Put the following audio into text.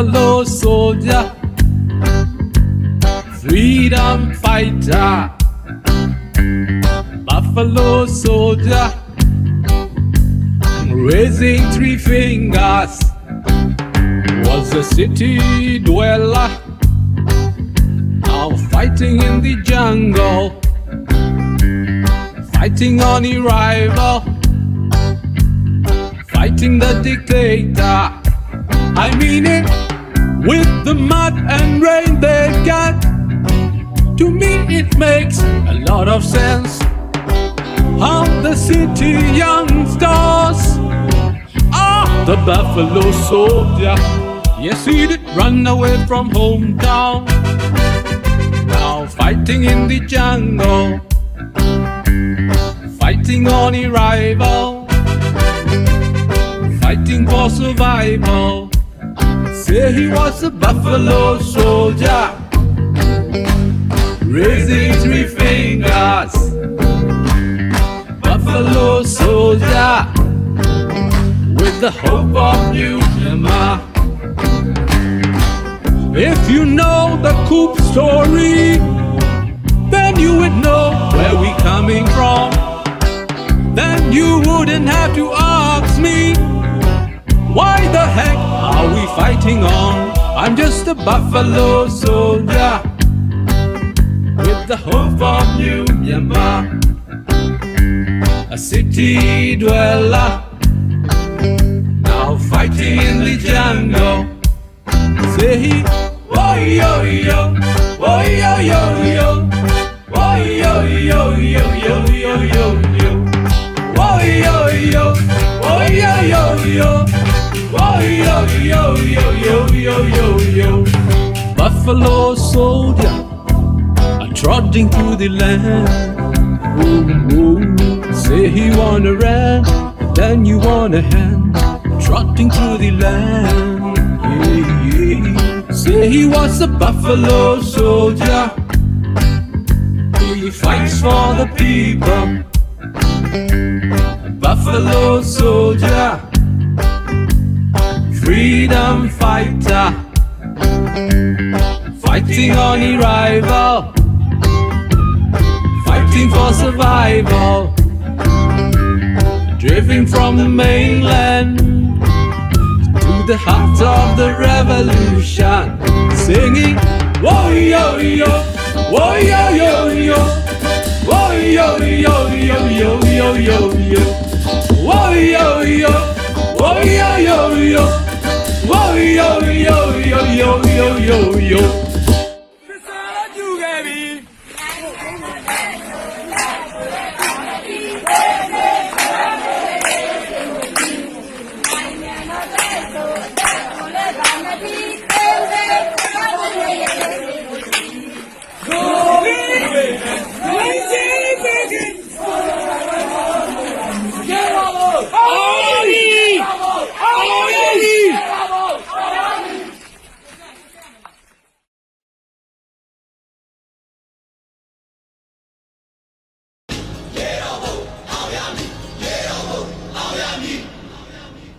Buffalo soldier, freedom fighter. Buffalo soldier, raising three fingers, was a city dweller. Now fighting in the jungle, fighting on a rival, fighting the dictator. I mean it with the mud and rain they've got. To me, it makes a lot of sense. How the city youngsters are the Buffalo Soldier. Yes, he did run away from hometown. Now fighting in the jungle, fighting on a rival, fighting for survival. Say he was a buffalo soldier, raising three fingers. Buffalo soldier, with the hope of new Myanmar. If you know the Coop story, the heck are we fighting on? I'm just a buffalo soldier with the hope of New Myanmar, a city dweller, now fighting in the jungle. Say whoa yo yo, yo yo yo, yo, yo, yo, yo, yo, yo. Buffalo soldier, a trotting through the land. Ooh, ooh. Say he want a rat, then you want a hand. Trotting through the land. Yeah, yeah. Say he was a buffalo soldier. He fights for the people. Buffalo soldier freedom fighter, fighting on a rival, fighting for survival, driven from the mainland to the heart of the revolution, singing, whoa yo yo, whoa yo yo. Yo, whoa yo yo yo yo yo yo. Yo, whoa yo yo, whoa yo yo yo. Yo, yo, yo, yo, yo, yo, yo.